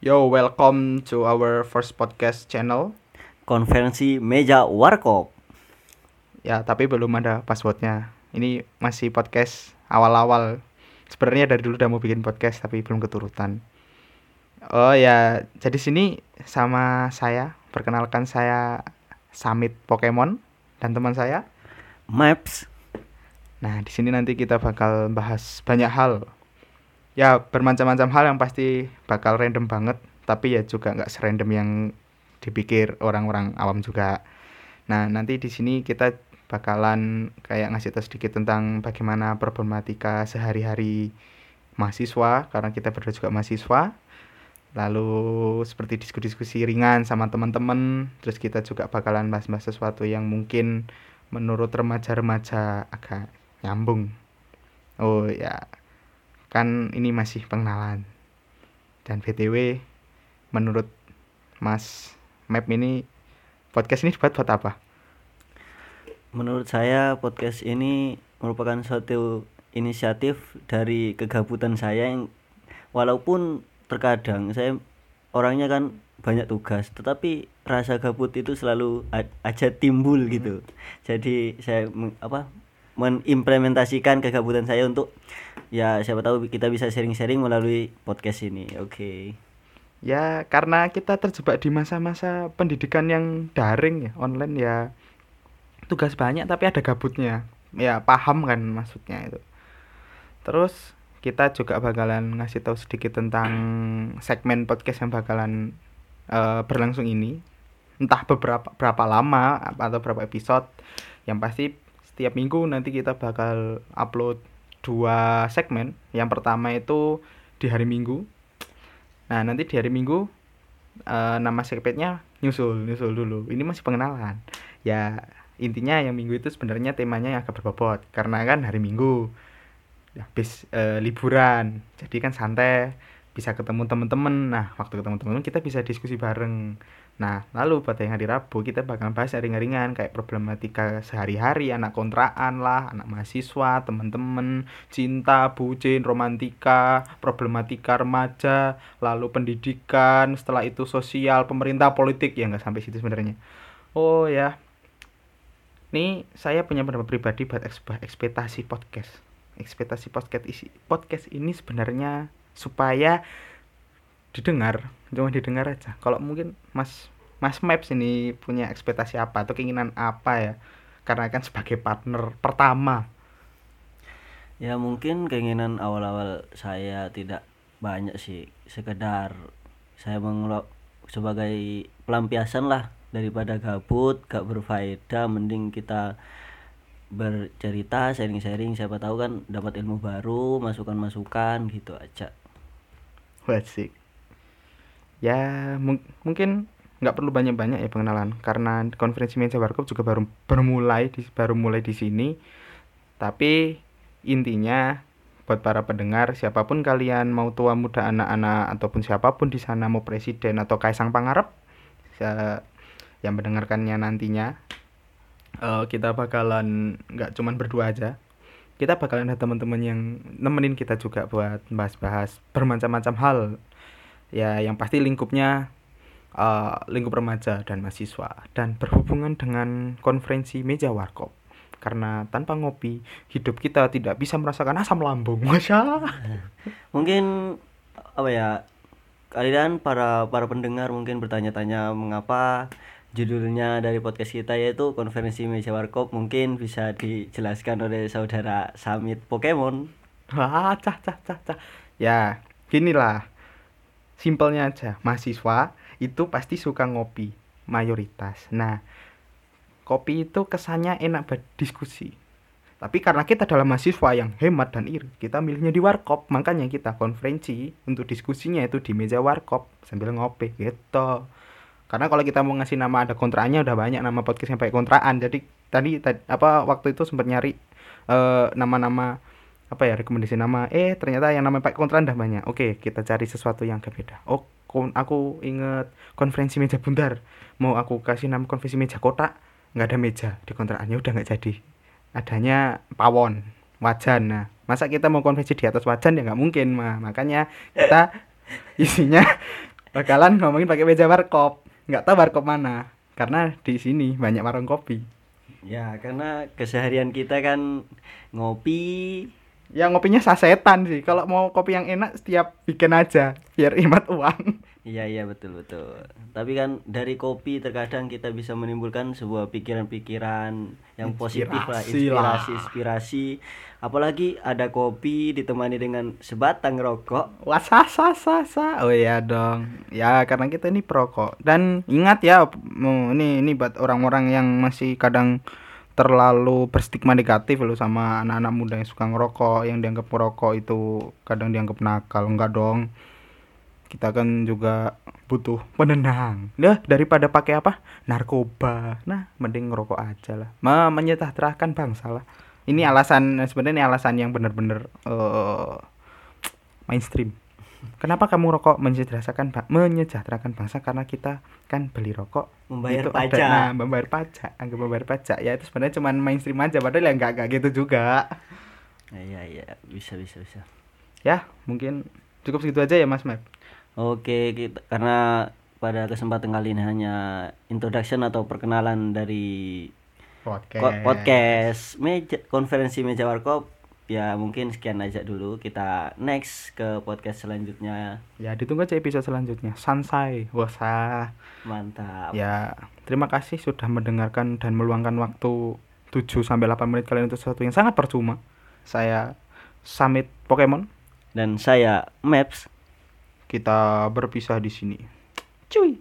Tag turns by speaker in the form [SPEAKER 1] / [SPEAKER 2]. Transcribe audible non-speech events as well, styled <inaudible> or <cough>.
[SPEAKER 1] Yo, welcome to our first podcast channel.
[SPEAKER 2] konferensi meja warkop.
[SPEAKER 1] Ya, tapi belum ada passwordnya. Ini masih podcast awal-awal. Sebenarnya dari dulu udah mau bikin podcast tapi belum keturutan. Oh ya, jadi sini sama saya, perkenalkan saya Samit Pokemon dan teman saya.
[SPEAKER 2] Maps.
[SPEAKER 1] Nah, di sini nanti kita bakal bahas banyak hal. Ya, bermacam-macam hal yang pasti bakal random banget, tapi ya juga nggak serandom yang dipikir orang-orang awam juga. Nah, nanti di sini kita bakalan kayak ngasih tahu sedikit tentang bagaimana problematika sehari-hari mahasiswa, karena kita berdua juga mahasiswa. Lalu seperti diskusi-diskusi ringan sama teman-teman, terus kita juga bakalan bahas-bahas sesuatu yang mungkin menurut remaja-remaja agak nyambung. Oh ya, kan ini masih pengenalan. Dan BTW, menurut Mas Map ini podcast ini dibuat buat apa?
[SPEAKER 2] Menurut saya podcast ini merupakan suatu inisiatif dari kegabutan saya yang walaupun terkadang saya orangnya kan banyak tugas, tetapi rasa gabut itu selalu aja timbul gitu. Jadi saya apa mengimplementasikan kegabutan saya untuk ya siapa tahu kita bisa sharing-sharing melalui podcast ini. Oke.
[SPEAKER 1] Ya, karena kita terjebak di masa-masa pendidikan yang daring ya, online ya. Tugas banyak tapi ada gabutnya. Ya, paham kan maksudnya itu. Terus kita juga bakalan ngasih tahu sedikit tentang segmen podcast yang bakalan eh, berlangsung ini. Entah beberapa berapa lama atau berapa episode. Yang pasti setiap minggu nanti kita bakal upload dua segmen. Yang pertama itu di hari Minggu. Nah, nanti di hari Minggu eh, nama segmennya nyusul, nyusul dulu. Ini masih pengenalan. Ya, intinya yang Minggu itu sebenarnya temanya yang agak berbobot karena kan hari Minggu habis eh, liburan. Jadi kan santai, bisa ketemu teman-teman. Nah, waktu ketemu teman kita bisa diskusi bareng. Nah, lalu pada yang hari Rabu kita bakal bahas yang ringan-ringan kayak problematika sehari-hari, anak kontrakan lah, anak mahasiswa, teman-teman, cinta, bucin, romantika, problematika remaja, lalu pendidikan, setelah itu sosial, pemerintah, politik ya nggak sampai situ sebenarnya. Oh ya, ini saya punya pendapat pribadi buat ekspektasi podcast. Ekspektasi podcast isi podcast ini sebenarnya supaya didengar, cuma didengar aja. Kalau mungkin Mas Mas Maps ini punya ekspektasi apa atau keinginan apa ya? Karena kan sebagai partner pertama.
[SPEAKER 2] Ya mungkin keinginan awal-awal saya tidak banyak sih sekedar saya mengelok sebagai pelampiasan lah daripada gabut gak berfaedah mending kita bercerita sharing-sharing siapa tahu kan dapat ilmu baru masukan-masukan gitu aja
[SPEAKER 1] Wasik. Ya mung- mungkin nggak perlu banyak-banyak ya pengenalan karena konferensi meja warkop juga baru bermulai di baru mulai di sini. Tapi intinya buat para pendengar siapa pun kalian mau tua muda anak-anak ataupun siapa pun di sana mau presiden atau kaisang pangarep ya, yang mendengarkannya nantinya eh, kita bakalan nggak cuman berdua aja. Kita bakalan ada teman-teman yang nemenin kita juga buat bahas-bahas bermacam-macam hal. Ya yang pasti lingkupnya eh, lingkup remaja dan mahasiswa dan berhubungan dengan konferensi meja warkop. Karena tanpa ngopi hidup kita tidak bisa merasakan asam lambung. <laughs> Masya Allah.
[SPEAKER 2] mungkin apa ya kalian para para pendengar mungkin bertanya-tanya mengapa judulnya dari podcast kita yaitu konferensi meja warkop mungkin bisa dijelaskan oleh saudara Samit Pokemon
[SPEAKER 1] Wah, cah, cah, cah, cah. Ya, ginilah. Simpelnya aja, mahasiswa itu pasti suka ngopi, mayoritas. Nah, kopi itu kesannya enak buat diskusi. Tapi karena kita adalah mahasiswa yang hemat dan iri, kita milihnya di warkop. Makanya kita konferensi untuk diskusinya itu di meja warkop sambil ngopi gitu. Karena kalau kita mau ngasih nama ada kontraannya udah banyak nama podcast yang pakai kontraan. Jadi tadi, tadi apa waktu itu sempat nyari eh, nama-nama apa ya rekomendasi nama. Eh ternyata yang namanya pakai kontraan udah banyak. Oke kita cari sesuatu yang agak beda oh aku inget konferensi meja bundar. Mau aku kasih nama konferensi meja kotak nggak ada meja. Di kontraannya udah nggak jadi. Adanya pawon wajan. Nah masa kita mau konferensi di atas wajan? Ya nggak mungkin mah makanya kita <laughs> isinya bakalan ngomongin pakai meja warkop nggak tahu warkop mana karena di sini banyak warung kopi.
[SPEAKER 2] Ya, karena keseharian kita kan ngopi,
[SPEAKER 1] ya ngopinya sasetan sih. Kalau mau kopi yang enak setiap bikin aja biar <laughs> hemat uang
[SPEAKER 2] Iya iya betul betul. Tapi kan dari kopi terkadang kita bisa menimbulkan sebuah pikiran-pikiran yang positif lah,
[SPEAKER 1] Inspirasi lah.
[SPEAKER 2] inspirasi. Apalagi ada kopi ditemani dengan sebatang rokok.
[SPEAKER 1] Wah, sah, sah, sah, sah. Oh iya dong. Ya, karena kita ini perokok. Dan ingat ya, ini ini buat orang-orang yang masih kadang terlalu berstigma negatif loh sama anak-anak muda yang suka ngerokok, yang dianggap merokok itu kadang dianggap nakal. Enggak dong. Kita kan juga butuh penenang. Nah, daripada pakai apa? Narkoba. Nah, mending ngerokok aja lah. Me- menyejahterakan bangsa lah. Ini alasan sebenarnya ini alasan yang benar-benar eh mainstream. Kenapa kamu rokok menyejahterakan menyejahterakan bangsa karena kita kan beli rokok
[SPEAKER 2] Membayar
[SPEAKER 1] itu ada-
[SPEAKER 2] pajak.
[SPEAKER 1] nah, membayar pajak, anggap membayar pajak. Ya itu sebenarnya cuman mainstream aja padahal ya enggak enggak gitu juga.
[SPEAKER 2] Iya iya bisa bisa bisa.
[SPEAKER 1] Ya, mungkin cukup segitu aja ya Mas Map.
[SPEAKER 2] Oke, kita, karena pada kesempatan kali ini hanya introduction atau perkenalan dari
[SPEAKER 1] Podcast.
[SPEAKER 2] ko- podcast meja konferensi meja warkop ya mungkin sekian aja dulu kita next ke podcast selanjutnya
[SPEAKER 1] Ya, ditunggu aja episode selanjutnya. Sansai. Wah, sah.
[SPEAKER 2] mantap
[SPEAKER 1] Ya, terima kasih sudah mendengarkan dan meluangkan waktu 7 sampai 8 menit kalian untuk sesuatu yang sangat percuma. Saya Summit Pokemon.
[SPEAKER 2] dan saya Maps
[SPEAKER 1] Kita berpisah di sini. Cuy.